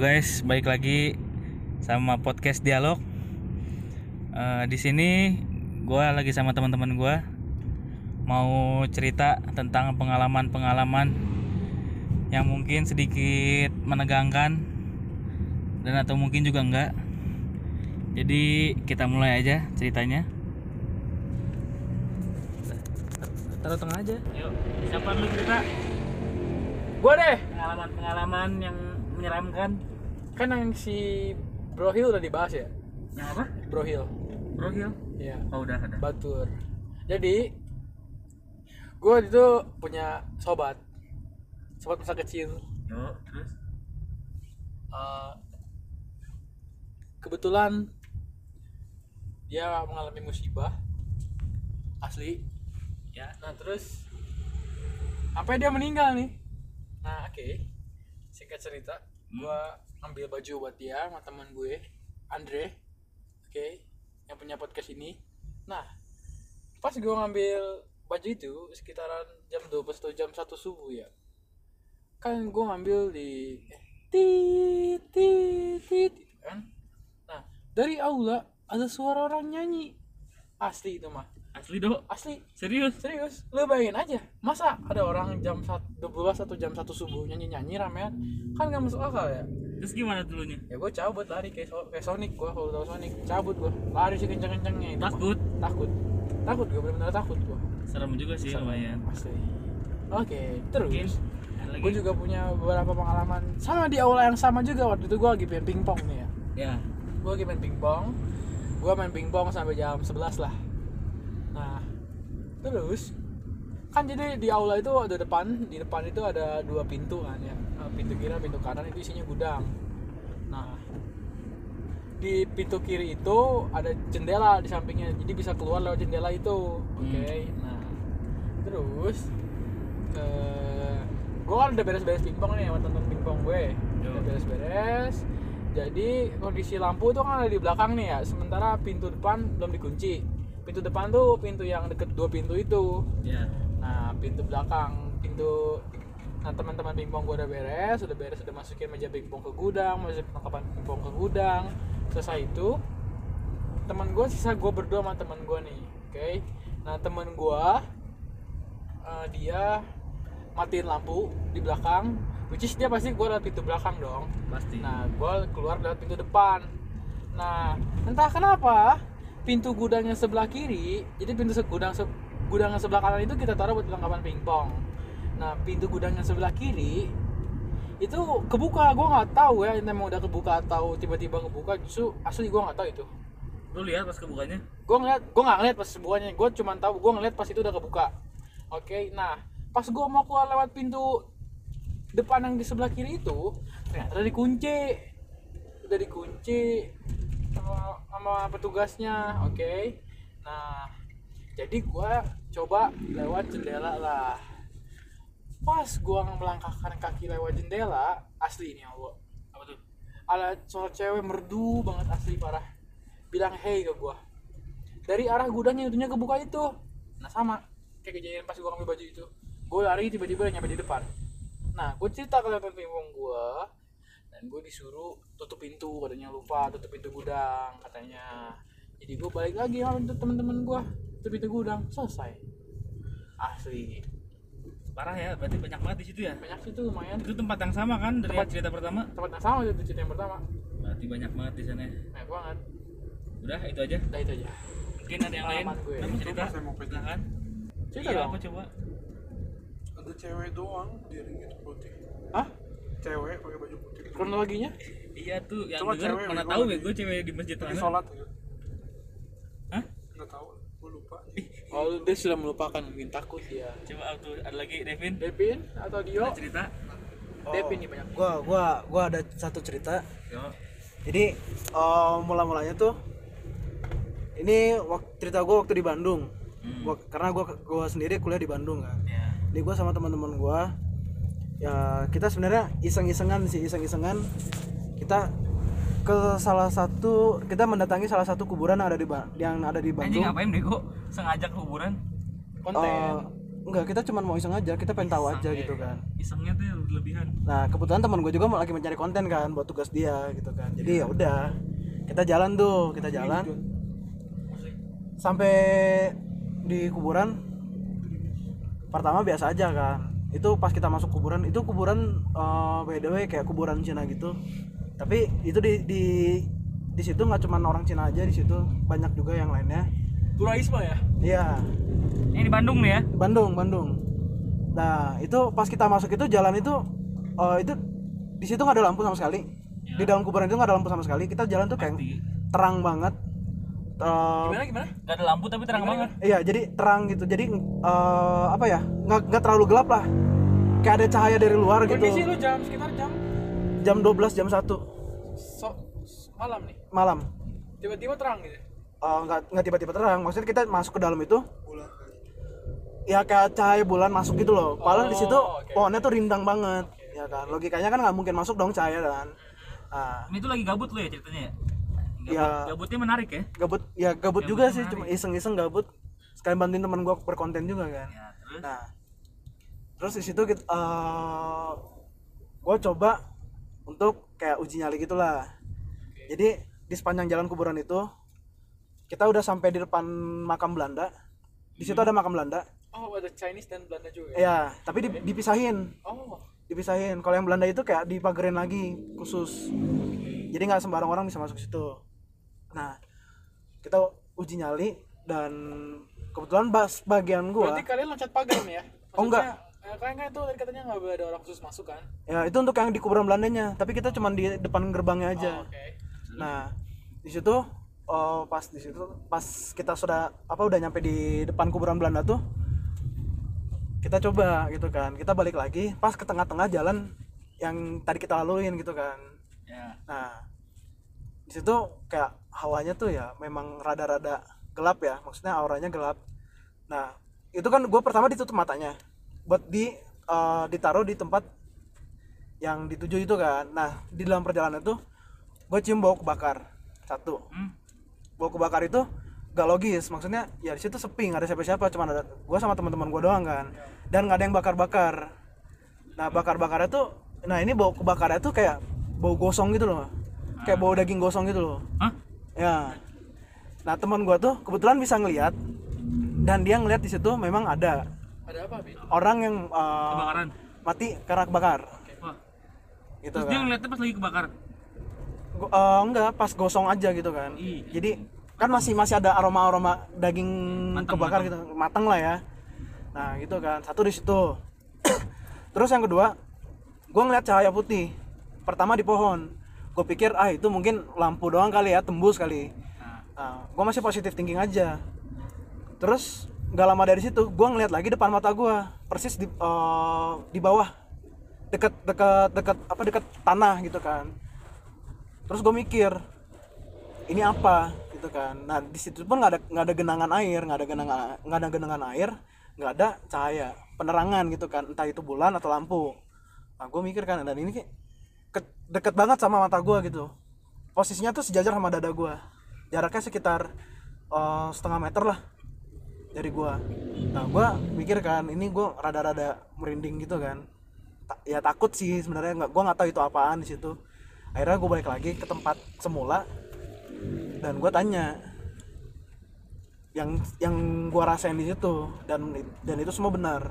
Guys, balik lagi sama podcast dialog. Eh, di sini gue lagi sama teman-teman gue mau cerita tentang pengalaman-pengalaman yang mungkin sedikit menegangkan dan atau mungkin juga enggak. Jadi kita mulai aja ceritanya. Taruh tengah aja. Yuk, siapa dulu cerita? Gua deh. Pengalaman-pengalaman yang menyeramkan. Kan yang si Bro Hill udah dibahas ya? Yang apa? Bro Hill. Bro Hill? Iya. Oh udah ada. Batur. Jadi gue itu punya sobat. Sobat masa kecil. Yuk, terus? Eh, kebetulan dia mengalami musibah asli. Ya. Nah terus sampai dia meninggal nih. Nah oke. Singkat cerita, gua ambil baju buat dia sama teman gue, Andre. Oke, yang punya podcast ini. Nah, pas gua ngambil baju itu sekitaran jam 12 atau jam 1 subuh ya. Kan gua ngambil di eh, tit tit tit gitu kan. Nah, dari aula ada suara orang nyanyi. Asli itu mah. Asli dok? Asli Serius? Serius, lu bayangin aja Masa ada orang jam 1, 12 atau jam 1 subuh nyanyi-nyanyi ramean Kan gak masuk akal ya Terus gimana dulunya? Ya gue cabut lari kayak, so- kayak Sonic gue kalau tau Sonic Cabut gue, lari sih kenceng-kencengnya itu mah. Takut? Takut Takut gue bener-bener takut gue Serem juga sih lumayan. Asli Oke, terus Ada lagi? Gue juga punya beberapa pengalaman Sama di aula yang sama juga Waktu itu gue lagi main pingpong nih ya Ya. gue lagi main pingpong gue main pingpong sampai jam 11 lah nah terus kan jadi di aula itu ada depan di depan itu ada dua pintu kan ya. Eh, pintu kiri pintu kanan itu isinya gudang. Nah di pintu kiri itu ada jendela di sampingnya jadi bisa keluar lewat jendela itu. Oke nah terus eh gue kan udah beres-beres pingpong nih sama temen pingpong gue. Udah beres-beres. Jadi kondisi lampu tuh kan ada di belakang nih ya sementara pintu depan belum dikunci. Pintu depan tuh pintu yang deket dua pintu itu. Ya. Nah pintu belakang pintu nah teman-teman pingpong gue udah beres udah beres udah masukin meja pingpong ke gudang masukin perlengkapan pingpong ke gudang selesai itu teman gue sisa gue berdua sama teman gue nih oke nah teman gue eh, dia matiin lampu di belakang which is dia pasti gue lewat pintu belakang dong Pasti. Nah, gue keluar lewat pintu depan. Nah, entah kenapa pintu gudang yang sebelah kiri, jadi pintu gudang se- gudang yang sebelah kanan itu kita taruh buat perlengkapan pingpong. Nah, pintu gudang yang sebelah kiri itu kebuka. Gue nggak tahu ya, ini emang udah kebuka atau tiba-tiba kebuka. Justru asli gue nggak tahu itu. Lu lihat pas kebukanya? Gue ngeliat, gue nggak ngeliat pas semuanya. Gue cuma tahu, gue ngeliat pas itu udah kebuka. Oke, nah pas gue mau keluar lewat pintu depan yang di sebelah kiri itu ternyata udah dikunci udah dikunci sama, sama petugasnya oke nah jadi gua coba lewat jendela lah. Pas gua melangkahkan kaki lewat jendela asli ini Allah Apa tuh? ada seorang cewek merdu banget asli parah. Bilang hey ke gua. Dari arah gudang yang udah kebuka itu. Nah sama. Kayak kejadian pas gua ngambil baju itu. Gua lari tiba-tiba nyampe di depan. Nah gue cerita ke teman pingpong gua dan gue disuruh tutup pintu katanya lupa tutup pintu gudang katanya. Jadi gue balik lagi sama teman-teman gua tutup pintu gudang selesai asli Parah ya, berarti banyak banget di situ ya. banyak sih tuh lumayan Itu tempat yang sama kan dari Tempat- cerita pertama? tempat yang sama itu cerita yang pertama Berarti banyak banget di sana. banyak banget Udah, itu aja. udah itu aja Mungkin ada yang lain. Gue. Kamu cerita? Saya mau pegang. Cerita Iya, dong apa coba? ada cewek doang di ringgit putih Hah? cewek pakai baju putih kronologinya Iya tuh, yang Coba denger cewek mana yang tahu ya gue cewek di masjid mana? sholat gitu Hah? nggak tahu lupa Oh, dia sudah melupakan mungkin takut dia. Coba tuh ada lagi Devin. Devin atau Dio? Ada cerita? Devin nih banyak. gua gua gua ada satu cerita Yo. jadi eh, mula mulanya tuh ini waktu cerita gua waktu di Bandung Hmm. Gua- karena gua gua sendiri kuliah di Bandung kan Ya. jadi gua sama teman-teman gua ya kita sebenarnya iseng-isengan sih iseng-isengan kita ke salah satu kita mendatangi salah satu kuburan yang ada di Ba- yang ada di Anjing Bandung. ngapain bego? Sengaja ke kuburan? Konten. Eh, enggak kita cuma mau iseng aja kita pengen tahu aja gitu kan. Isengnya tuh berlebihan. Nah kebetulan teman gue juga mau lagi mencari konten kan buat tugas dia gitu kan. Jadi ya udah kita jalan tuh kita jalan. sampai di kuburan pertama biasa aja kan. Itu pas kita masuk kuburan itu kuburan eh, by the way kayak kuburan Cina gitu tapi itu di di di situ nggak cuma orang Cina aja di situ banyak juga yang lainnya. Turaisme ya? Iya. Ini di Bandung nih ya? Bandung Bandung. Nah itu pas kita masuk itu jalan itu eh, itu di situ nggak ada lampu sama sekali. Di dalam kuburan itu nggak ada lampu sama sekali. Kita jalan tuh kayak terang banget. Eh, gimana gimana? Gak ada lampu tapi terang banget. Iya, jadi terang gitu. Jadi eh, apa ya? Nggak nggak terlalu gelap lah. Kayak ada cahaya dari luar kondisi gitu. lu jam sekitar jam? Jam 12, jam 1 so, malam nih malam. tiba-tiba terang gitu Eh, nggak nggak tiba-tiba terang. Maksudnya kita masuk ke dalam itu ya kayak cahaya bulan masuk gitu loh. Padahal di situ Oh, oke. pohonnya tuh rindang banget. Ya kan. Logikanya kan nggak mungkin masuk dong cahaya kan. Nah, ini tuh lagi gabut lo ya ceritanya ya Gabut, Ya. gabutnya menarik ya gabut ya gabut juga sih cuma iseng-iseng gabut. Sekalian bantuin teman gua berkonten juga kan. ya terus Nah, terus di situ kita, gue coba untuk kayak uji nyali gitulah. Jadi di sepanjang jalan kuburan itu kita udah sampai di depan makam Belanda. Di situ ada makam Belanda. oh ada Chinese dan Belanda juga ya Ya, tapi di- dipisahin, oh dipisahin. Kalau yang Belanda itu kayak dipagerin lagi khusus. Jadi nggak sembarang orang bisa masuk situ. Nah, kita uji nyali dan kebetulan bas bagian gua berarti kalian loncat pagar nih ya Oh, enggak. Eh, kan itu tadi katanya nggak boleh ada orang khusus masuk kan ya itu untuk yang di kuburan Belandanya tapi kita cuma di depan gerbangnya aja oh, oke Nah, di situ oh, pas di situ pas kita sudah apa udah nyampe di depan kuburan Belanda tuh kita coba gitu kan. Kita balik lagi pas ke tengah-tengah jalan yang tadi kita laluin gitu kan. ya Nah, di situ kayak hawanya tuh ya memang rada-rada gelap ya. Maksudnya auranya gelap. Nah, itu kan gue pertama ditutup matanya buat di eh, ditaruh di tempat yang dituju itu kan. Nah, di dalam perjalanan itu gue cium bau kebakar satu. Hmm. Bau kebakar itu gak logis. Maksudnya ya di situ sepi nggak ada siapa-siapa. Cuma ada gue sama teman-teman gue doang kan. Dan nggak ada yang bakar-bakar. Nah, bakar-bakarnya tuh, nah ini bau kebakarnya tuh kayak bau gosong gitu loh. Kayak bau daging gosong gitu loh. Hah? Ya. Nah teman gua tuh kebetulan bisa ngelihat dan dia ngelihat di situ memang ada ada apa Bi? orang yang uh, kebakaran mati karena kebakar. wah Gitu terus kan. dia ngeliatnya pas lagi kebakar Go- uh, enggak pas gosong aja gitu kan. Ih. Jadi kan masih masih ada aroma aroma daging Matang, kebakar gitu matang lah ya. Nah gitu kan satu di situ. Terus yang kedua gua ngeliat cahaya putih. Pertama di pohon. Gue pikir ah itu mungkin lampu doang kali ya tembus kali. nah, Nah, gue masih positif thinking aja. Terus nggak lama dari situ, gue ngeliat lagi depan mata gue, persis di eh, di bawah, deket deket deket apa deket tanah gitu kan. Terus gue mikir, ini apa gitu kan. Nah di situ pun nggak ada nggak ada genangan air, nggak ada genangan nggak ada genangan air, nggak ada cahaya, penerangan gitu kan, entah itu bulan atau lampu. Nah gue mikir kan, dan ini kayak ke- deket banget sama mata gue gitu. Posisinya tuh sejajar sama dada gue jaraknya sekitar eh, setengah meter lah dari gua. Nah gua mikir kan ini gua rada-rada merinding gitu kan. Ta- ya takut sih sebenarnya nggak gua nggak tahu itu apaan di situ. Akhirnya gua balik lagi ke tempat semula dan gua tanya yang yang gua rasain di situ dan dan itu semua benar.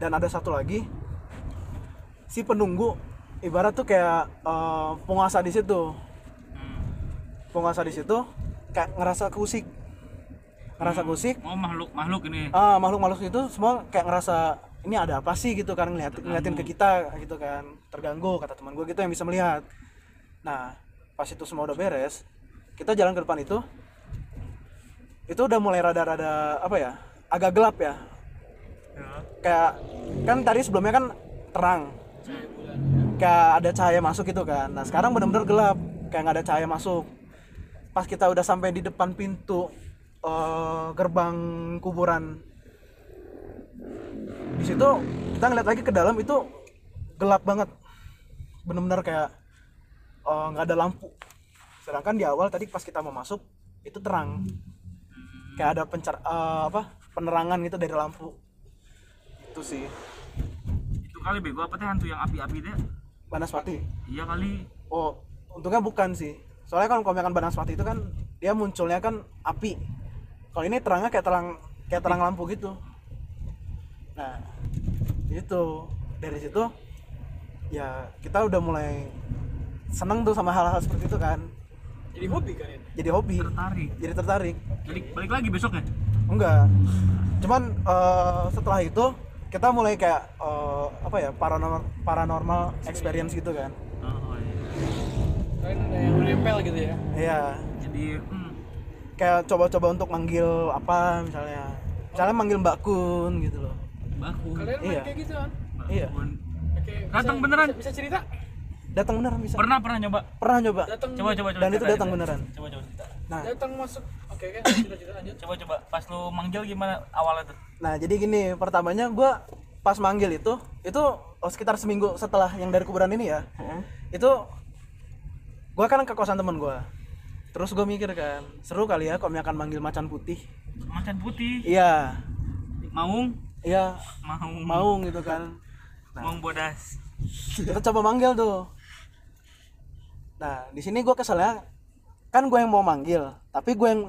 Dan ada satu lagi si penunggu ibarat tuh kayak eh, penguasa di situ. Penguasa di situ kayak ngerasa kusik ngerasa kusik oh makhluk makhluk ini. Ah makhluk makhluk itu semua kayak ngerasa ini ada apa sih? gitu kan ngeliat ngeliatin ke kita gitu kan. Terganggu kata teman gue gitu yang bisa melihat. Nah pas itu semua udah beres kita jalan ke depan itu itu udah mulai rada-rada apa ya agak gelap ya. Kayak kan tadi sebelumnya kan terang. Kayak ada cahaya masuk gitu kan. Nah sekarang benar-benar gelap. Kayak nggak ada cahaya masuk. Pas kita udah sampai di depan pintu eh, gerbang kuburan. Di situ kita ngeliat lagi ke dalam itu gelap banget. Bener-bener kayak eh, nggak ada lampu. Sedangkan di awal tadi pas kita mau masuk itu terang. Kayak ada pencar eh, apa penerangan gitu dari lampu. Itu sih. Itu kali bego. Apa teh hantu yang api-api deh Banaspati. Iya kali. Oh untungnya bukan sih. Soalnya kan kalau misalkan Banaspati itu kan dia munculnya kan api kalau ini terangnya kayak terang kayak terang lampu gitu. Nah itu. Dari situ ya kita udah mulai seneng tuh sama hal-hal seperti itu kan. Jadi hobi kan ini? Jadi hobi. Tertarik. Jadi tertarik. Jadi balik lagi besok ya enggak. Cuman eh, setelah itu kita mulai kayak eh, apa ya paranormal paranormal experience gitu kan. Oh, iya. kan ada yang menempel gitu ya? Iya. Jadi hmm, kayak coba-coba untuk manggil apa misalnya misalnya manggil Mbak Kun gitu loh. Baku kalian main Iya. kayak gitu kan Iya. oke bisa- Datang beneran? bisa, bisa cerita? Datang beneran bisa. Pernah pernah nyoba? Pernah nyoba. Datang coba coba coba Dan itu datang beneran. coba coba cerita. Nah. Datang masuk oke kan cerita cerita lanjut. Coba coba. Pas lu manggil gimana awalnya tuh? Nah jadi gini pertamanya gua pas manggil itu itu oh, sekitar seminggu setelah yang dari kuburan ini ya. Itu gua kan ke kosan temen gua terus gue mikir kan seru kali ya kalau akan manggil macan putih. Macan putih? Iya. Maung? Iya. Maung. Mau gitu kan. Maung bodas. Kita coba manggil tuh. Nah di sini gue keselnya kan gue yang mau manggil tapi gue yang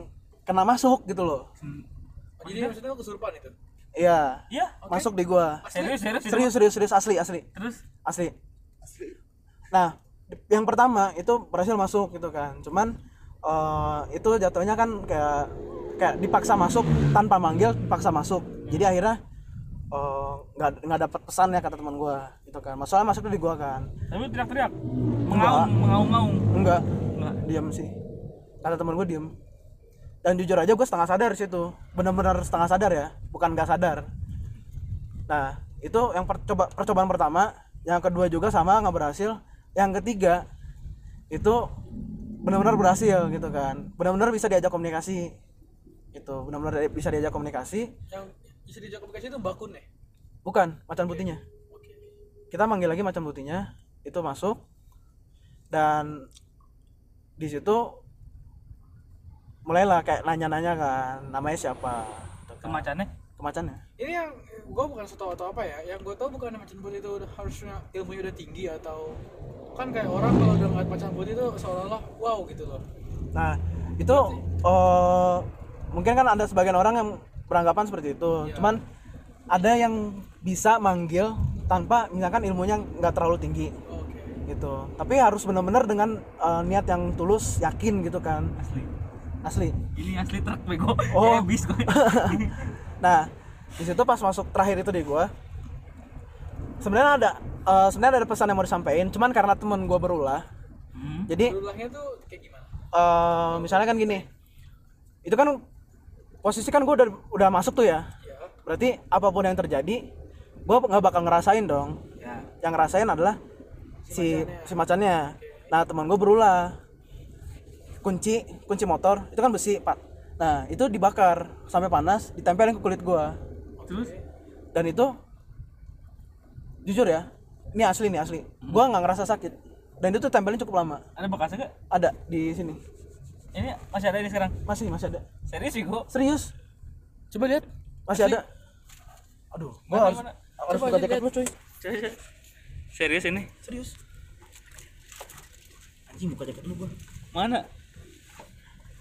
kena masuk gitu loh. Oh, jadi maksudnya? lu kesurupan itu? Iya. Iya masuk di gua. Serius? Serius serius serius serius asli asli. Terus? Asli. Nah yang pertama itu berhasil masuk gitu kan. Cuman eh, itu jatuhnya kan kayak kayak dipaksa masuk tanpa manggil dipaksa masuk. Jadi akhirnya eh, nggak nggak dapat pesan ya kata teman gua itu kan. Masalah masuknya di gua kan. Tapi teriak-teriak? Mengaung mengaung ngaung enggak. Enggak. Diam sih. Kata teman gue diem. Dan jujur aja gue setengah sadar situ. Benar-benar setengah sadar ya bukan nggak sadar. Nah itu yang percoba percobaan pertama. Yang kedua juga sama nggak berhasil. Yang ketiga itu benar-benar berhasil gitu kan. Benar-benar bisa diajak komunikasi. Itu benar-benar bisa diajak komunikasi. Yang bisa diajak komunikasi itu bakun ya? Bukan macan putihnya. oke. Kita manggil lagi macan putihnya. Itu masuk. Dan di situ mulailah kayak nanya-nanya kan namanya siapa gitu kan. kemacannya? Ke macannya ini yang gue bukan setahu atau apa ya yang gue tahu bukan macan putih itu udah harusnya ilmunya udah tinggi atau kan kayak orang kalau udah ngeliat macan putih itu seolah-olah wow gitu loh. Nah itu eh, mungkin kan ada sebagian orang yang beranggapan seperti itu. Iya. cuman ada yang bisa manggil tanpa misalkan ilmunya nggak terlalu tinggi. Oke. Gitu. Tapi harus benar-benar dengan eh, niat yang tulus yakin gitu kan. Asli. Asli. Ini asli truk bego. Oh. bis Nah, di situ pas masuk terakhir itu di gua, sebenarnya ada eh, sebenarnya ada pesan yang mau disampaikan, cuman karena temen gua berulah, hmm. jadi berulahnya tuh kayak gimana? eh, misalnya kan gini, itu kan posisi kan gua udah udah masuk tuh ya, ya berarti apa pun yang terjadi, gua nggak bakal ngerasain dong, ya yang ngerasain adalah si macannya. si macannya. Nah teman gua berulah, kunci kunci motor itu kan besi pak, nah itu dibakar sampai panas, ditempelin ke kulit gua. terus? Dan itu jujur ya ini asli nih asli. Gua nggak ngerasa sakit. Dan itu tempelnya cukup lama. Ada bekasnya gak ada di sini. Ini masih ada ini sekarang? Masih masih ada. Serius sih gua serius? Coba lihat. Masih ada? Aduh gua Mana, harus mana? harus buka jaket lu cuy. Serius ini? Serius. Anjing buka jaket lu gua. Mana?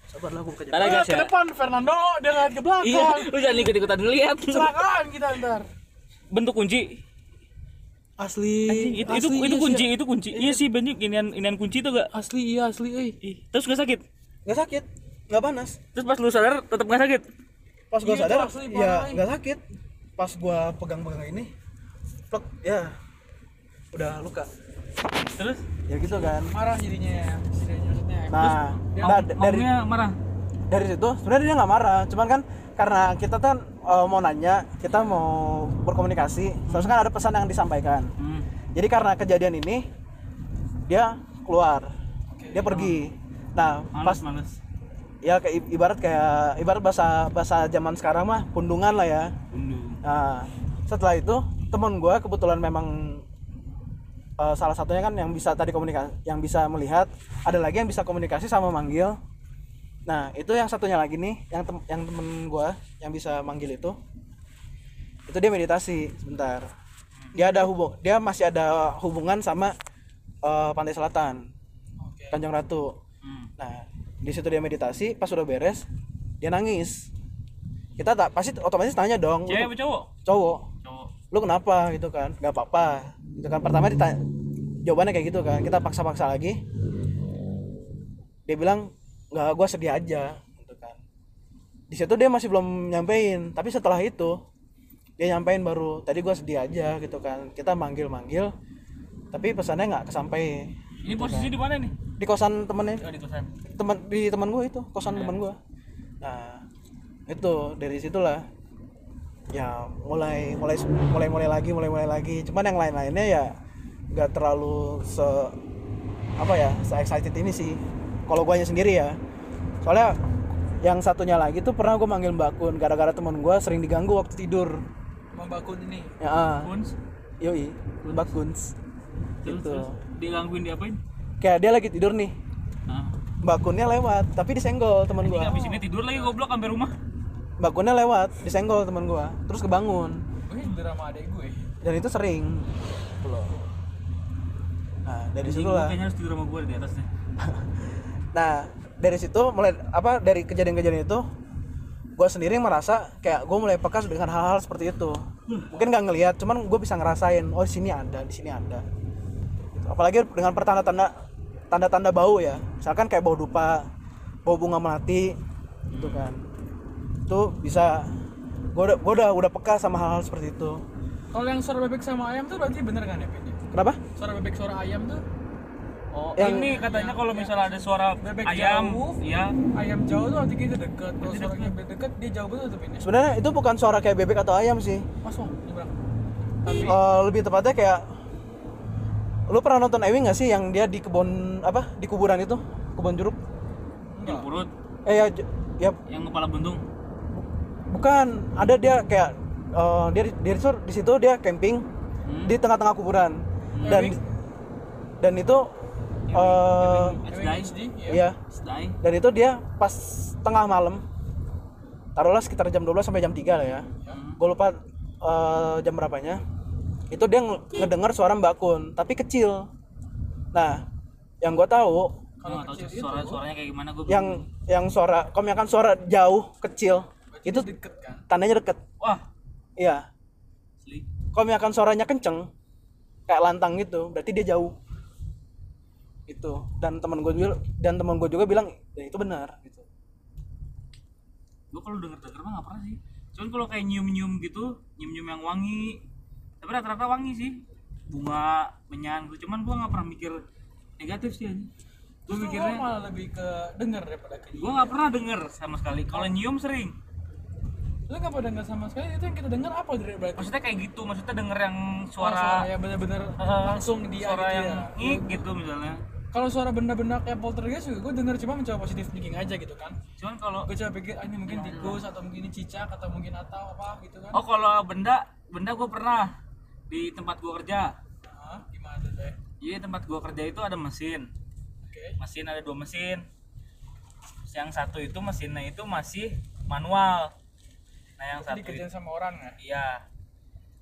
Sabar lah gua buka jaket. Tadi Ah, guys ke ya depan Fernando. Dia ngeliat ke belakang. iya lu jangan ikut ikutan lihat. Kecelakaan kita ntar. Bentuk kunci asli Anjing, itu itu, asli, itu iya, kunci itu kunci. Iya sih. banyak inian inian kunci tuh gak asli iya asli eh. Terus gak sakit? Nggak sakit nggak panas. Terus pas lu sadar tetap gak sakit? Pas gua Iya, sadar itu asli ya eh. nggak sakit. Pas gua pegang-pegang ini plek ya udah luka. Terus? Ya gitu kan. Marah jadinya ya maksudnya. Nah, dia- nah, dari marah. dari situ sebenarnya dia nggak marah. Cuman kan karena kita kan eh, mau nanya kita mau berkomunikasi. Seharusnya kan ada pesan yang disampaikan. Hmm. jadi karena kejadian ini dia keluar. Dia pergi. Nah pas males. males ya kayak ibarat kayak ibarat bahasa bahasa zaman sekarang mah pundungan lah ya. Unduh. nah setelah itu temen gue kebetulan memang eh, salah satunya kan yang bisa tadi komunikasi yang bisa melihat. Ada lagi yang bisa komunikasi sama manggil nah itu yang satunya lagi nih yang tem yang temen gue yang bisa manggil itu. Itu dia meditasi sebentar. Dia ada hubung dia masih ada hubungan sama eh, pantai selatan Oke. Tanjung Ratu. Hmm. nah di situ dia meditasi pas udah beres dia nangis. Kita tak pasti otomatis tanya dong Cewek apa cowok? cowok. Cowok. lu kenapa? Gitu kan. Nggak apa-apa. Gitu kan. Pertama ditanya jawabannya kayak gitu kan. Kita paksa-paksa lagi. Dia bilang nggak gua sedih aja gitu kan. Di situ dia masih belum nyampein tapi setelah itu dia nyampein baru tadi gua sedih aja gitu kan. Kita manggil-manggil tapi pesannya nggak kesampai. Ini posisi di mana nih? di kosan temennya. Oh, di kosan. teman di teman gue itu kosan teman gue nah itu dari situlah ya mulai mulai mulai mulai lagi mulai mulai lagi. Cuman yang lain lainnya ya nggak terlalu se apa ya se excited ini sih kalau guanya sendiri ya soalnya yang satunya lagi tuh pernah gue manggil mbak Kun gara-gara teman gue sering diganggu waktu tidur Bang Bakun ini. ya ah, Kuns. yoi mbak Kuns Gitu. terus dia gangguin diapain? kayak dia lagi tidur nih Nah. mbak Kunnya lewat tapi disenggol teman gue habis ini tidur lagi goblok sampai rumah. Mbak Kunnya lewat, disenggol teman gua, terus kebangun. Gue tidur sama adek gue. Dan itu sering. Loh. Nah, dari situ lah. Kayaknya harus tidur sama gue di atasnya. Nah, dari situ mulai apa dari kejadian-kejadian itu gua sendiri merasa kayak gua mulai peka dengan hal-hal seperti itu. Mungkin nggak ngelihat, cuman gue bisa ngerasain, oh di sini ada, di sini ada. Gitu. Apalagi dengan pertanda-tanda tanda-tanda bau ya. Misalkan kayak bau dupa, bau bunga melati gitu kan. Itu bisa gua udah gua udah, udah peka sama hal-hal seperti itu. Kalau yang suara bebek sama ayam tuh berarti bener kan ya, Pin? Kenapa? Suara bebek suara ayam tuh Oh, Yang- ini katanya kalau misalnya ada suara Bebek ayam, jauh. iya. ayam jauh tuh artinya itu deket. Kalau suaranya bebek deket dia jauh betul tuh Pin. ya? Sebenarnya itu bukan suara kayak bebek atau ayam sih. Masuk. Tapi Eh, lebih tepatnya kayak lu pernah nonton Ewing gak sih yang dia di kebun apa di kuburan itu kebun jeruk Yang purut, eh ya ya yang kepala buntung. bukan ada dia kayak eh, dia di- dia di- di situ dia camping Hmm. di tengah-tengah kuburan dan dan itu eh Sedai, HD ya. ya sedai. dan itu dia pas tengah malam taruhlah sekitar jam 12 sampai jam 3 lah ya. Gue lupa eh, jam berapanya. Itu dia nge- ngedengar suara Mbak Kun tapi kecil. Nah yang gue tahu Kalau tahu suara suaranya kayak gimana gue. yang yang suara kalau misalkan suara jauh kecil itu deket kan. tandanya deket. Wah, iya. Kalau misalkan suaranya kenceng kayak lantang gitu berarti dia jauh itu dan teman gue juga dan teman gue juga bilang ya itu benar gitu Gue kalau denger denger mah nggak pernah sih. Cuman kalau kayak nyium nyium gitu, nyium nyium yang wangi, tapi rata-rata wangi sih. Bunga, menyan gitu. Cuman gue nggak pernah mikir negatif sih. Gue Gue mikirnya, malah lebih ke denger daripada ke gue nggak pernah denger sama sekali. Kalau nyium sering. Lu nggak pernah denger sama sekali itu yang kita denger apa dari berarti? Maksudnya kayak gitu, maksudnya denger yang Oh, suara, yang bener-bener eh, langsung dia suara gitu yang ya. ngik gitu misalnya. Kalau suara benda-benda kayak poltergeist juga gue denger cuma mencoba positif thinking aja gitu kan. Cuman kalau Gue coba pikir ah, ini mungkin tikus atau mungkin ini cicak atau mungkin atau apa gitu kan. oh kalau benda, benda gue pernah di tempat gue kerja. Ah, gimana tuh? Jadi tempat gue kerja itu ada mesin. Oke. mesin ada dua mesin yang satu itu mesinnya itu masih manual nah yang Itu satu dikerjain itu, sama orang ya. iya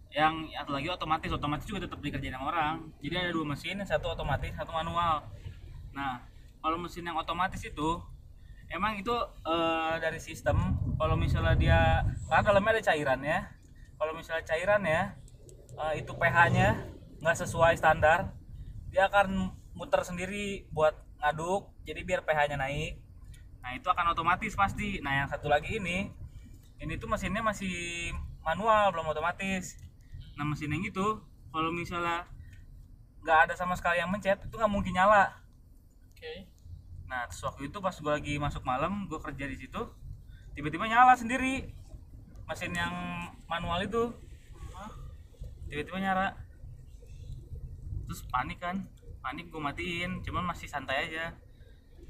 yang satu lagi otomatis otomatis juga tetap dikerjain sama orang. Jadi ada dua mesin satu otomatis satu manual. Nah kalau mesin yang otomatis itu emang itu eh, dari sistem kalau misalnya dia karena dalamnya ada cairannya kalau misalnya cairannya eh, itu pH-nya nggak sesuai standar dia akan muter sendiri buat ngaduk jadi biar pH-nya naik. Nah itu akan otomatis pasti. Nah yang satu lagi ini ini tuh mesinnya masih manual belum otomatis nah mesin yang itu kalau misalnya nggak ada sama sekali yang mencet itu nggak mungkin nyala Oke. Nah, terus waktu itu pas gue lagi masuk malam, gue kerja di situ, tiba-tiba nyala sendiri mesin yang manual itu, tiba-tiba nyala. Terus panik kan, panik gue matiin, cuman masih santai aja.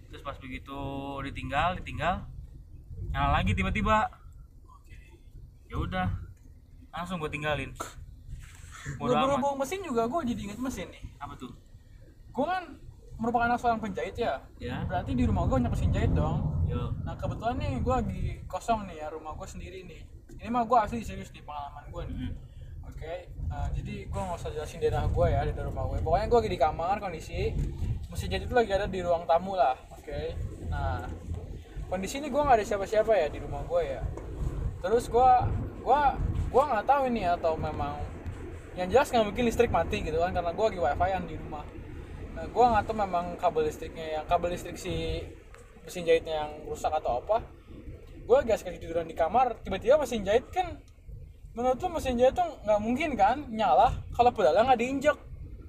Terus pas begitu ditinggal, ditinggal, nyala lagi tiba-tiba. Ya udah, langsung gue tinggalin. Amat. Berhubung mesin juga gue jadi inget mesin nih. Apa tuh? Gue kan merupakan anak seorang penjahit ya. Ya, Berarti di rumah gue banyak mesin jahit dong. yuk. Nah kebetulan nih gue lagi kosong nih ya rumah gue sendiri nih. ini mah gue asli serius di pengalaman gue nih Hmm. oke eh, jadi gue nggak usah jelasin daerah gue ya di rumah gue pokoknya gue lagi di kamar kondisi mesin jahit itu lagi ada di ruang tamu lah oke nah kondisi ini gue nggak ada siapa-siapa ya di rumah gue ya terus gue gue gue nggak tahu ini atau memang yang jelas nggak mungkin listrik mati gitu kan karena gue lagi wifi an di rumah. Nah, gue nggak tahu memang kabel listriknya yang kabel listrik si mesin jahitnya yang rusak atau apa. Gue lagi asik tiduran di kamar tiba-tiba mesin jahit kan menurut lu mesin jahit tuh nggak mungkin kan nyala kalau pedalnya nggak diinjek.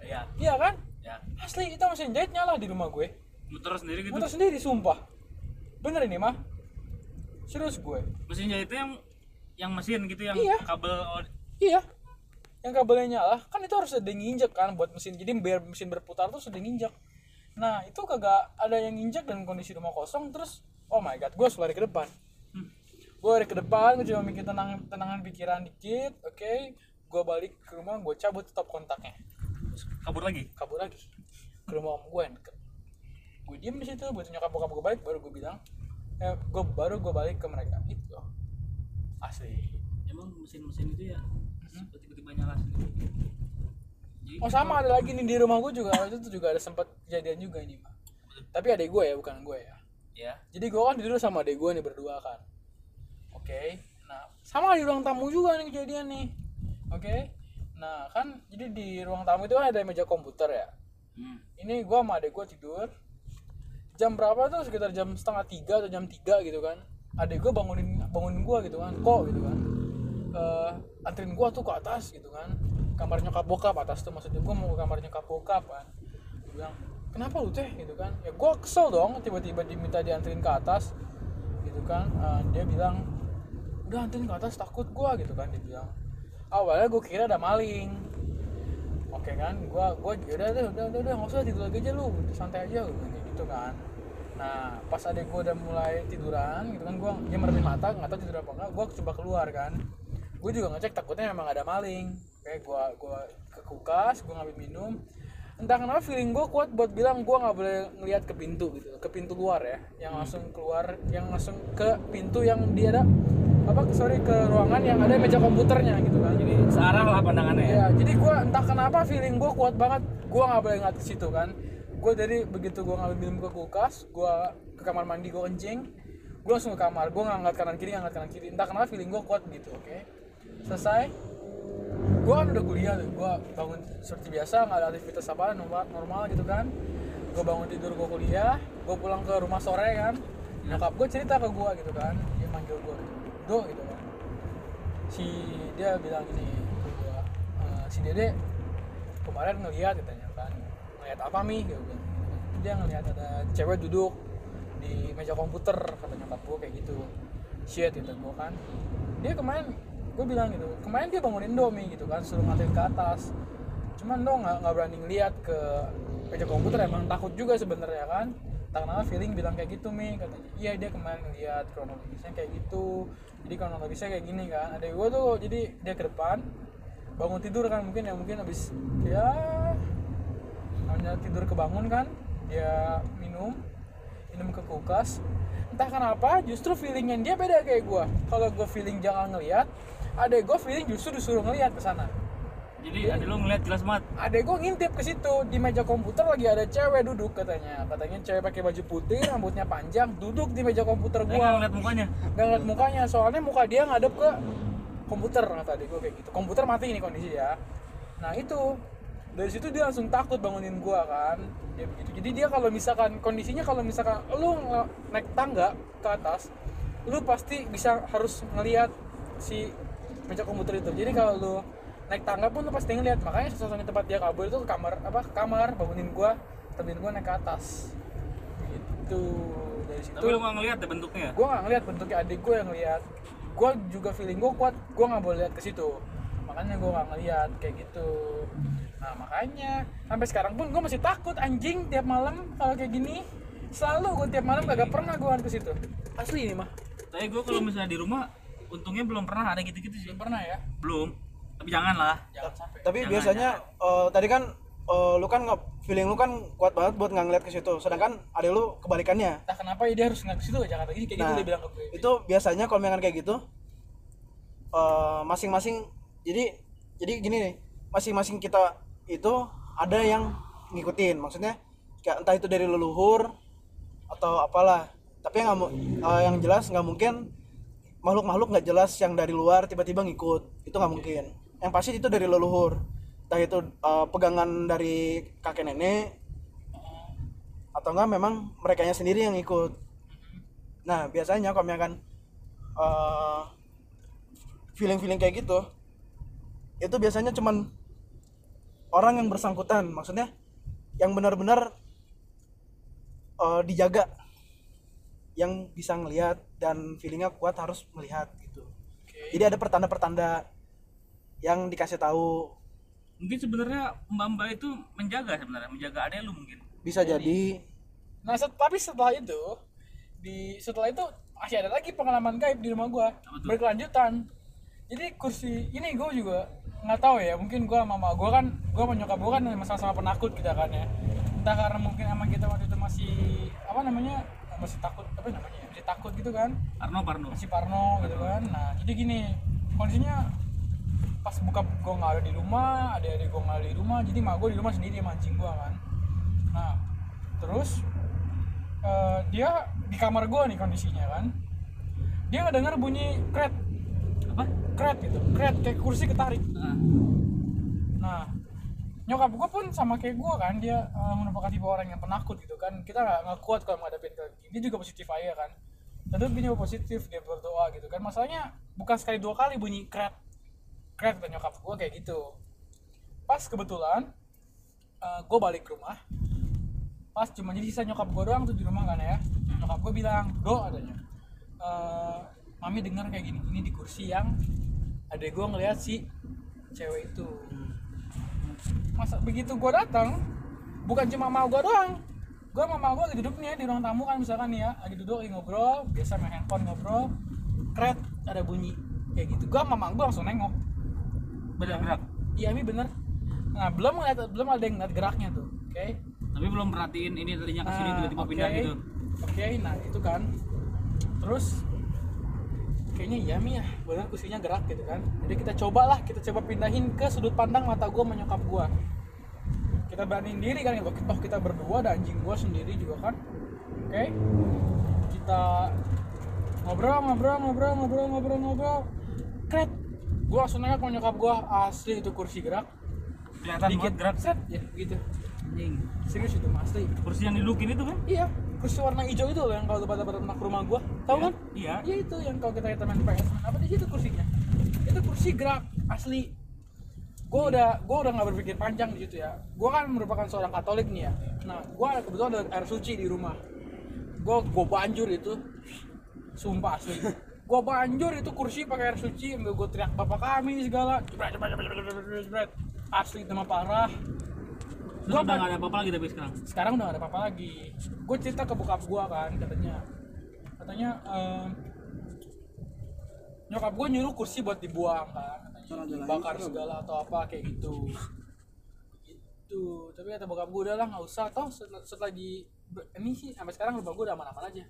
Ya iya kan? Ya asli itu mesin jahit nyala di rumah gue. Muter sendiri gitu. Motor sendiri sumpah. Bener ini mah. Serius gue. Mesin jahitnya yang yang mesin gitu yang Iya. kabel iya yang kabelnya nyala kan itu harus ada yang nginjek kan buat mesin. Jadi biar mesin berputar tuh sedang nginjek. Nah itu kagak ada yang nginjek dan kondisi rumah kosong terus oh my god gue harus lari ke depan. Hmm. gue lari ke depan gue cuma mikir tenang tenangan pikiran dikit oke. Gue balik ke rumah gue cabut stop kontaknya. Kabur lagi? Kabur lagi. Ke rumah om gue gue diem di situ buat nyokap bokap gue balik baru gue bilang eh gue baru gue balik ke mereka. Itu. Asli emang mesin-mesin itu ya tiba-tiba nyala sendiri jadi oh sama ada lagi nih di rumah gue juga itu tuh juga ada sempat kejadian juga ini mah tapi adek gue ya bukan gue ya. Ya. Jadi gue kan tidur sama adek gue nih berdua kan. Oke. Nah sama di ruang tamu juga nih kejadian nih. Oke. Nah kan jadi di ruang tamu itu kan ada meja komputer ya. Hmm. ini gua sama adek gua tidur. Jam berapa tuh? Sekitar jam setengah tiga atau jam tiga gitu kan. Adek gua bangunin bangunin gua gitu kan. Kok gitu kan eh anterin gua tuh ke atas gitu kan. Kamar nyokap bokap atas tuh maksudnya. Gua mau ke kamar nyokap bokap kan. Dia bilang kenapa lu teh? Gitu kan. Ya gua kesel dong tiba-tiba diminta dianterin ke atas gitu kan. Eh, dia bilang udah anterin ke atas takut gua gitu kan dia bilang. Awalnya gua kira ada maling. Oke kan gua gua udah udah udah udah udah nggak usah tidur lagi aja lu santai aja kayak gitu kan. Nah pas adek gua udah mulai tiduran gitu kan gua dia mermin mata nggak tahu tidur apa enggak gua coba keluar kan gua juga ngecek takutnya memang ada maling oke gua gua ke kulkas gua ngambil minum entah kenapa feeling gua kuat buat bilang gua nggak boleh ngelihat ke pintu gitu ke pintu luar ya yang langsung keluar yang langsung ke pintu yang dia ada apa sorry ke ruangan yang ada meja komputernya gitu kan jadi searah lah pandangannya ya Iya, jadi gua entah kenapa feeling gua kuat banget. Gua nggak boleh ngeliat ke situ kan. Gua dari begitu gua ngambil minum ke kulkas, gua ke kamar mandi gua kencing, gua langsung ke kamar. Gua nggak ngeliat kanan kiri, nggak ngeliat kanan kiri. Entah kenapa feeling gua kuat gitu, oke. Selesai. Gua kan udah kuliah tuh. Gua bangun seperti biasa, nggak ada aktivitas apa normal, normal gitu kan. Gua bangun tidur, gua kuliah, gua pulang ke rumah sore kan. Nyokap gua cerita ke gua gitu kan. Dia manggil gua gitu. Do gitu kan si dia bilang gini gua, "Eh, si dede kemarin ngeliat katanya kan ngeliat apa mi gitu kan dia ngeliat ada cewek duduk di meja komputer kata nyokap gua kayak gitu shit gitu gua kan dia kemarin gue bilang gitu kemarin dia bangunin do mi gitu kan suruh ngatain ke atas. Cuman do nggak nggak berani ngeliat ke meja komputer emang takut juga sebenarnya kan. Tak kenapa feeling bilang kayak gitu mi. Katanya iya dia kemarin ngeliat kronologisnya kayak gitu. Jadi kronologisnya kayak gini kan. Ada gue tuh jadi dia ke depan bangun tidur kan mungkin ya mungkin habis ya hanya tidur kebangun kan dia minum minum ke kulkas. Entah kenapa justru feelingnya dia beda kayak gue kalau gue feeling jangan ngeliat ada gue feeling justru disuruh ngeliat ke sana. Jadi ada lu ngeliat jelas banget? Adek gue ngintip ke situ di meja komputer lagi ada cewek duduk katanya. Katanya cewek pakai baju putih rambutnya panjang duduk di meja komputer gue nggak ngeliat mukanya? Nggak ngeliat mukanya soalnya muka dia ngadep ke komputer kata adek gue kayak gitu. Komputer mati ini kondisi ya. Nah itu. Dari situ dia langsung takut bangunin gua kan. Dia begitu. Jadi dia kalau misalkan kondisinya kalau misalkan lu naik tangga ke atas lu pasti bisa harus ngelihat si meja komputer itu. Jadi kalau lu naik tangga pun lu pasti ngeliat. Makanya satu-satunya tempat dia kabur itu ke kamar apa ke kamar bangunin gua temenin gua naik ke atas. Gitu. Dari situ tapi lu nggak ngeliat ya bentuknya? Gue nggak ngeliat bentuknya. Adik gue yang ngeliat. Gue juga feeling gue kuat. Gue nggak boleh lihat ke situ. Makanya gue nggak ngeliat. Kayak gitu. Nah makanya sampai sekarang pun gue masih takut anjing tiap malam kalau kayak gini. Selalu gue tiap malam kagak pernah gue ke situ. Asli ini mah. Tapi gue kalau misalnya di rumah untungnya belum pernah ada gitu-gitu sih. Belum pernah ya? Belum. Tapi jangan lah jangan sampai. Tapi Jangan, biasanya eh, tadi kan eh, lu kan nggak feeling lu kan kuat banget buat nggak ngeliat ke situ. Sedangkan ada lu kebalikannya. Entah kenapa ya dia harus ngeliat ke situ jangan kayak gini kayak gitu Nah, dia bilang ke gue. itu biasanya kalau misalkan kayak gitu eh, masing-masing jadi jadi gini nih. Masing-masing kita itu ada yang ngikutin. Maksudnya kayak entah itu dari leluhur atau apalah. Tapi yang nggak mu- eh, yang jelas nggak mungkin makhluk-makhluk nggak jelas yang dari luar tiba-tiba ngikut. Itu nggak mungkin. Yang pasti itu dari leluhur. Entah itu eh, pegangan dari kakek nenek atau enggak memang mereka sendiri yang ikut nah biasanya kami akan eh, feeling-feeling kayak gitu itu biasanya cuman orang yang bersangkutan. Maksudnya yang benar-benar eh, dijaga yang bisa ngelihat dan feelingnya kuat harus melihat gitu Oke. jadi ada pertanda-pertanda yang dikasih tahu mungkin sebenarnya mbak-mbak itu menjaga sebenarnya menjaga adek lu mungkin bisa jadi Nah, set- tapi setelah itu di setelah itu masih ada lagi pengalaman gaib di rumah gua berkelanjutan. Jadi kursi ini gua juga nggak tahu ya, mungkin gua sama mama gua kan gua sama nyokap gua kan sama-sama penakut kita kan ya. Entah karena mungkin emang kita waktu itu masih apa namanya? Masih takut apa namanya? ya, Masih takut gitu kan. Parno Parno Masih parno gitu kan. Nah, jadi gini, kondisinya pas buka gua nggak ada di rumah, ada adik gua nggak ada di rumah, jadi mak gua di rumah sendiri mancing gua kan. Nah, terus eh, dia di kamar gua nih kondisinya kan. Dia nggak dengar bunyi kret, apa kret gitu, kret kayak kursi ketarik. Ah, Nah, nyokap gua pun sama kayak gua kan, dia eh, merupakan tipe orang yang penakut gitu kan. Kita nggak nggak kuat kalau menghadapin kayak gini. Dia juga positif aja kan. Tentu dia positif, dia berdoa gitu kan. Masalahnya bukan sekali dua kali bunyi kret, kret kata nyokap gua kayak gitu. Pas kebetulan eh, gua balik ke rumah, pas cuma jadi sisa nyokap gue doang tuh di rumah kan ya nyokap gue bilang do adanya "Eh, mami dengar kayak gini ini di kursi yang ada gue ngeliat si cewek itu masa begitu gue datang bukan cuma mau gue doang. Gue sama mau gue lagi duduk nih ya, di ruang tamu kan misalkan nih ya lagi duduk lagi ngobrol biasa main handphone ngobrol kret ada bunyi kayak gitu. Gue sama mau gue langsung nengok. Bener gerak. iya mi bener. Nah belum ngeliat belum ada yang ngeliat geraknya tuh oke? Tapi belum perhatiin ini tadinya ke sini Nah, tiba-tiba oke. pindah gitu. Oke, nah itu kan. Terus kayaknya iya Mi ya, benar kursinya gerak gitu kan. Jadi kita cobalah, kita coba pindahin ke sudut pandang mata gua menyokap gua. Kita beraniin diri kan, oh kita, oh, kita berdua ada anjing gua sendiri juga kan. Oke. Kita ngobrol, ngobrol, ngobrol, ngobrol, ngobrol, ngobrol. Kret. Gua langsung nengok sama nyokap gua, asli itu kursi gerak. kelihatan banget gerak set ya gitu. anjing Serius itu Mas, asli. kursi yang didudukin itu kan Iya, kursi warna hijau itu loh yang kalau pada pernah ke rumah gua. Tahu Iya, kan? iya. Iya itu yang kalau kita main PS apa di situ kursinya. Itu kursi gerak asli. Gua udah gua udah nggak berpikir panjang di situ ya. Gua kan merupakan seorang Katolik nih ya. Nah, gua ada kebetulan ada air suci di rumah. Gua gua banjur itu. Sumpah asli. Gua banjur itu kursi pakai air suci, sambil gua teriak bapak kami segala. Jebret, jebret, jebret, jebret. Asli itu mah parah. Gua udah nggak ada apa-apa lagi tapi sekarang? Sekarang udah gak ada apa-apa lagi. Gue cerita ke bokap gue kan katanya. Katanya ehm, nyokap gue nyuruh kursi buat dibuang kan katanya. Dibakar segala atau apa kayak gitu. Gitu. Tapi kata bokap gue udah lah nggak usah. Toh setelah, setelah di ini sih sampai sekarang rumah gue udah aman-aman aja.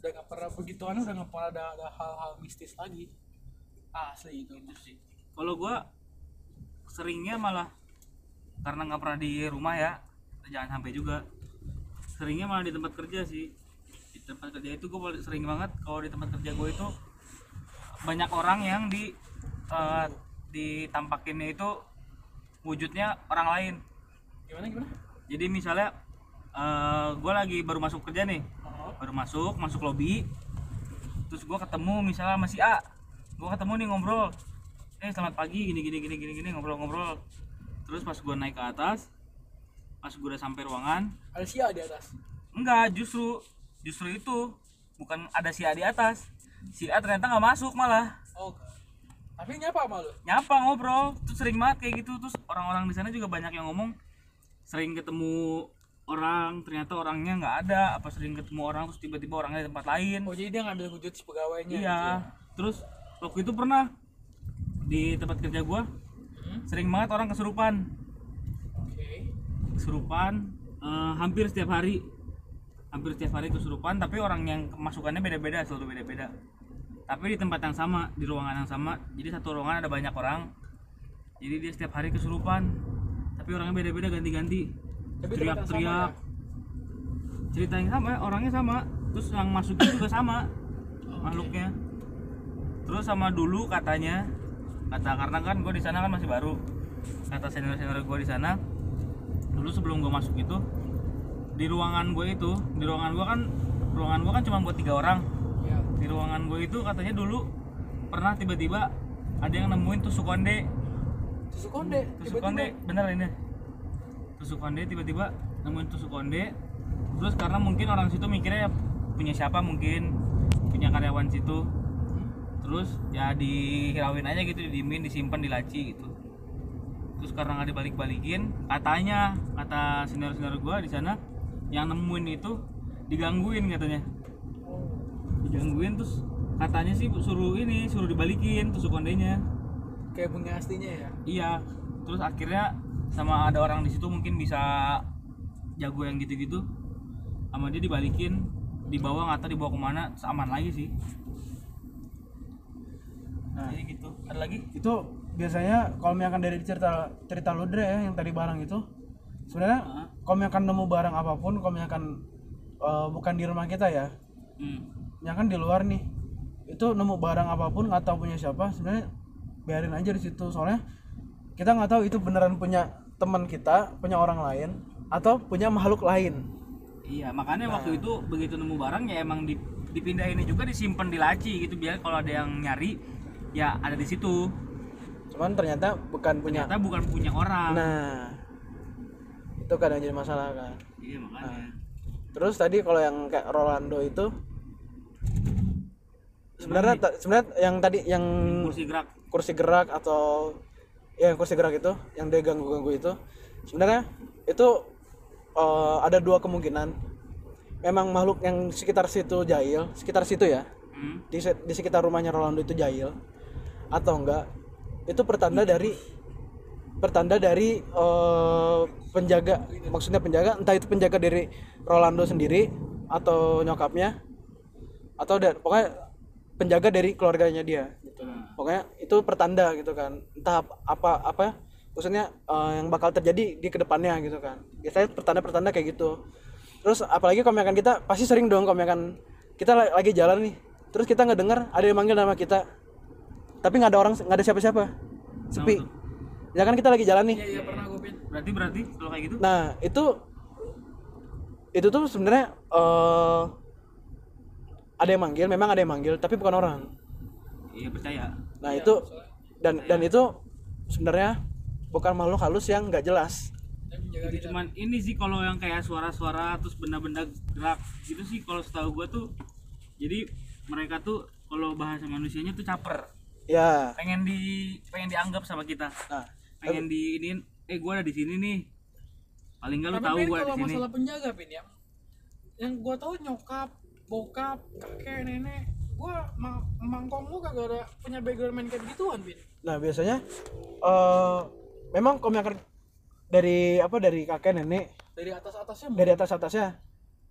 Udah nggak pernah begituan udah nggak pernah ada, ada hal-hal mistis lagi. Asli itu. Itu sih. Kalau gua seringnya malah karena nggak pernah di rumah ya jangan sampai juga. Seringnya malah di tempat kerja sih. Di tempat kerja itu gue sering banget kalau di tempat kerja gue itu banyak orang yang di eh, ditampakinnya itu wujudnya orang lain. Gimana gimana? Jadi misalnya gue lagi baru masuk kerja nih oh, baru masuk masuk lobby terus gue ketemu misalnya masih A gue ketemu nih ngobrol eh selamat pagi gini gini gini gini gini ngobrol-ngobrol terus pas gue naik ke atas pas gue udah sampai ruangan ada si A di atas? enggak justru justru itu bukan ada si A di atas. Si A ternyata nggak masuk malah. Oh tapi nyapa sama lu? Nyapa ngobrol. Terus sering banget kayak gitu. Terus orang-orang di sana juga banyak yang ngomong sering ketemu orang ternyata orangnya nggak ada. Apa sering ketemu orang terus tiba-tiba orangnya di tempat lain. Oh jadi dia ngambil wujud si pegawainya iya. gitu ya? terus waktu itu pernah di tempat kerja gua Hmm, sering banget orang kesurupan. Oke. kesurupan eh, hampir setiap hari. Hampir setiap hari kesurupan tapi orang yang kemasukannya beda-beda selalu beda-beda. Tapi di tempat yang sama di ruangan yang sama jadi satu ruangan ada banyak orang. Jadi dia setiap hari kesurupan tapi orangnya beda-beda ganti-ganti. Teriak-teriak. cerita yang sama orangnya sama. Terus yang masuknya juga sama makhluknya. Terus sama dulu katanya kata karena kan gue di sana kan masih baru. Kata senior senior gue di sana dulu sebelum gue masuk itu di ruangan gue itu di ruangan gue kan ruangan gue kan cuma buat tiga orang. Ya di ruangan gue itu katanya dulu pernah tiba-tiba ada yang nemuin tusuk konde. Tusuk konde tusuk konde bener ini. Tusuk konde tiba-tiba nemuin tusuk konde. Terus karena mungkin orang situ mikirnya ya punya siapa mungkin punya karyawan situ terus ya dihirauin aja gitu didiemin disimpan di laci gitu. Terus karena nggak dibalik-balikin katanya kata senior senior gua di sana yang nemuin itu digangguin katanya. Digangguin terus katanya sih suruh ini suruh dibalikin tusuk kondenya kayak bunga aslinya ya? Iya, terus akhirnya sama ada orang di situ mungkin bisa jago yang gitu-gitu, sama dia dibalikin, dibawa nggak tahu dibawa ke mana, aman lagi sih. Nah, jadi gitu. Ada lagi? itu biasanya kalau misalkan dari cerita cerita lu Dre, ya yang tadi barang itu sebenarnya Heeh. kalau misalkan nemu barang apa pun kalau misalkan eh, bukan di rumah kita ya Hmm. misalkan di luar nih itu nemu barang apa pun nggak tahu punya siapa sebenarnya biarin aja di situ soalnya kita nggak tahu itu beneran punya teman kita punya orang lain atau punya makhluk lain Iya, makanya waktu itu begitu nemu barang ya emang di, dipindahin juga disimpan di laci gitu biar kalau ada yang nyari ya ada di situ. cuman ternyata bukan punya Ternyata bukan punya orang. nah itu kadang jadi masalah kan Iya makanya. terus tadi kalau yang kayak Rolando itu sebenarnya sebenarnya yang tadi yang Kursi gerak. kursi gerak atau ya yang kursi gerak itu yang dia ganggu ganggu itu sebenarnya itu eh, ada dua kemungkinan memang makhluk yang sekitar situ jahil sekitar situ ya Hmm. di, di sekitar rumahnya Rolando itu jahil atau enggak itu pertanda dari pertanda dari eh, penjaga maksudnya penjaga entah itu penjaga dari Rolando sendiri atau nyokapnya atau da- pokoknya penjaga dari keluarganya dia gitu. pokoknya itu pertanda gitu kan entah ap- apa apa maksudnya eh, yang bakal terjadi di ke depannya gitu kan. Biasanya pertanda-pertanda kayak gitu. Terus apalagi kalau misalkan kita pasti sering dong misalkan kita la- lagi jalan nih. Terus kita nggak dengar ada yang manggil nama kita tapi nggak ada orang nggak ada siapa-siapa. Sepi. Ya kan kita lagi jalan nih. Iya iya pernah gue pin. Berarti berarti kalau kayak gitu? Nah itu itu tuh sebenarnya eh ada yang manggil, memang ada yang manggil, tapi bukan orang. iya percaya. Nah itu dan dan itu sebenarnya bukan makhluk halus yang nggak jelas. Jadi cuman ini sih kalau yang kayak suara-suara terus benda-benda gerak gitu sih kalau setahu gua tuh. Jadi mereka tuh kalau bahasa manusianya tuh caper Ya. pengen di pengen dianggap sama kita. Nah pengen di ini eh gua ada di sini nih. Paling nggak lu Tapi tahu kalau di sini. masalah penjaga pin yang yang gue tahu nyokap bokap kakek nenek. Gue ma mangkong lu kagak ada punya background main kayak gituan pin nah biasanya eh memang misalkan dari apa dari kakek nenek. Dari atas atasnya dari atas atasnya.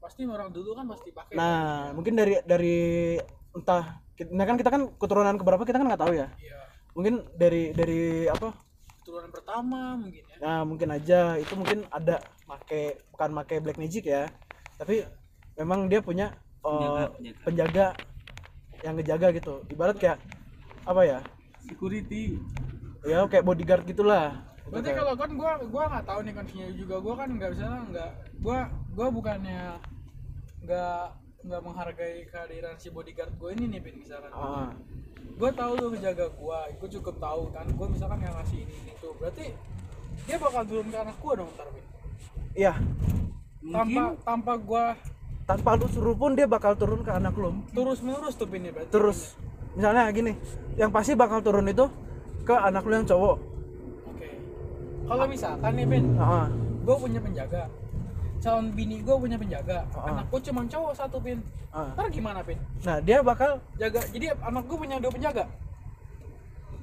pasti orang dulu kan pasti pakai. Nah mungkin dari dari entah nah kan kita kan keturunan keberapa kita kan nggak tahu ya. iya Mungkin dari dari apa keturunan pertama mungkin ya Nah, mungkin aja itu mungkin ada make bukan make black magic ya. Tapi memang dia punya eh, Penjaga, penjaga. penjaga yang ngejaga gitu. Ibarat kayak apa ya? security Ya kayak bodyguard gitulah. Itu berarti kalau kan gua gua nggak tahu nih kondisinya juga gua kan nggak bisa nggak gua gua bukannya nggak nggak menghargai kehadiran si bodyguard gue ini nih pin misalkan Ah, gue tahu lu ngejaga gua gue cukup tahu kan gue misalkan yang ngasih ini ini tuh berarti dia bakal turun ke anak gua dong ntar Pin. iya. tanpa mungkin tanpa gua Tanpa lu suruh pun dia bakal turun ke anak lu. terus menerus tuh pin ya berarti Terus misalnya gini, yang pasti bakal turun itu ke anak lu yang cowok. oke kalau misalkan nih pin Ah, gue punya penjaga calon bini gue punya penjaga. Ah. anak gue cuma cowok satu pin. Ah. ntar gimana pin? Nah, dia bakal jaga jadi anak gue punya dua penjaga?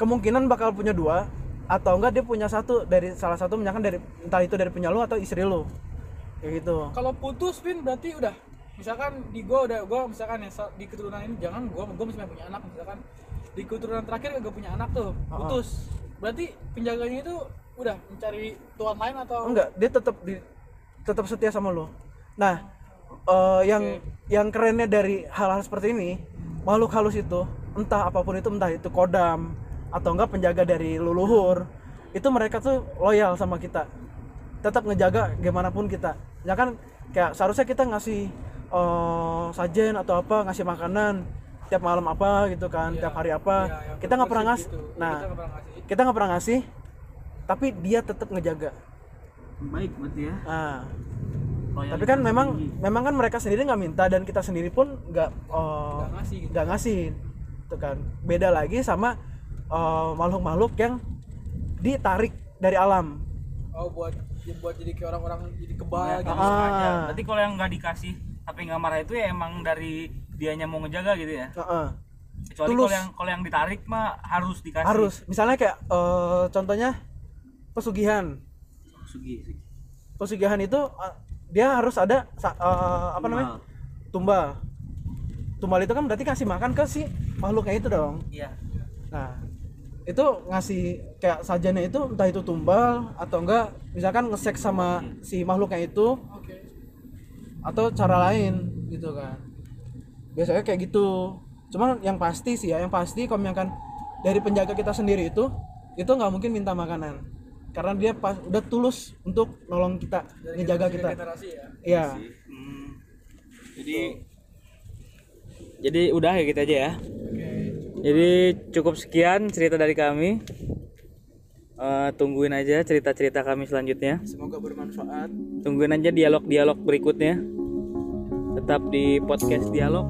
kemungkinan bakal punya dua atau enggak dia punya satu dari salah satu misalkan dari entah itu dari punya lu atau istri lu. Kayak gitu. Kalau putus pin berarti udah misalkan di gua udah gua misalkan ya di keturunan ini jangan gua gua masih punya anak misalkan. Di keturunan terakhir gak punya anak tuh Ah. putus. Berarti penjaganya itu udah mencari tuan lain atau enggak dia tetap di tetap setia sama lo. Nah eh, yang yang kerennya dari hal-hal seperti ini makhluk halus itu entah apa pun itu entah itu kodam atau enggak penjaga dari leluhur itu mereka tuh loyal sama kita. Tetap ngejaga gimana pun kita. Ya kan kayak seharusnya kita ngasih eh, sajen atau apa ngasih makanan tiap malam apa gitu kan tiap hari apa yang kita nggak pernah ngasih. gitu. nah kita nggak pernah ngasih tapi dia tetap ngejaga baik berarti ya Nah, tapi kan memang memang kan mereka sendiri nggak minta dan kita sendiri pun nggak eh, Nggak ngasih gitu. ngasih itu kan beda lagi sama eh, makhluk-makhluk yang ditarik dari alam oh buat ya buat jadi kayak orang-orang jadi kebal Ya, gitu. Ah. Kalau yang nggak dikasih tapi nggak marah itu ya emang dari dianya mau ngejaga gitu ya. Heeh. Kecuali Tulus. kalau yang kalau yang ditarik mah harus dikasih. harus misalnya kayak eh, contohnya pesugihan Sugi, sugi. pesugihan itu eh, dia harus ada eh, apa namanya tumbal tumbal itu kan berarti kasih makan ke si makhluknya itu dong Iya. Nah, itu ngasih kayak sajannya itu entah itu tumbal atau enggak misalkan ngesek sama si makhluknya itu oke atau cara lain gitu kan. Biasanya kayak gitu. Cuman yang pasti sih ya, yang pasti kalau misalkan dari penjaga kita sendiri itu itu nggak mungkin minta makanan. Karena dia pas udah tulus untuk nolong kita, dari ngejaga kita. generasi ya Iya. Hmm. Jadi jadi udah ya gitu aja ya. oke Jadi cukup sekian cerita dari kami. Eh, tungguin aja cerita-cerita kami selanjutnya. Semoga bermanfaat. Tungguin aja dialog-dialog berikutnya. Tetap di podcast dialog.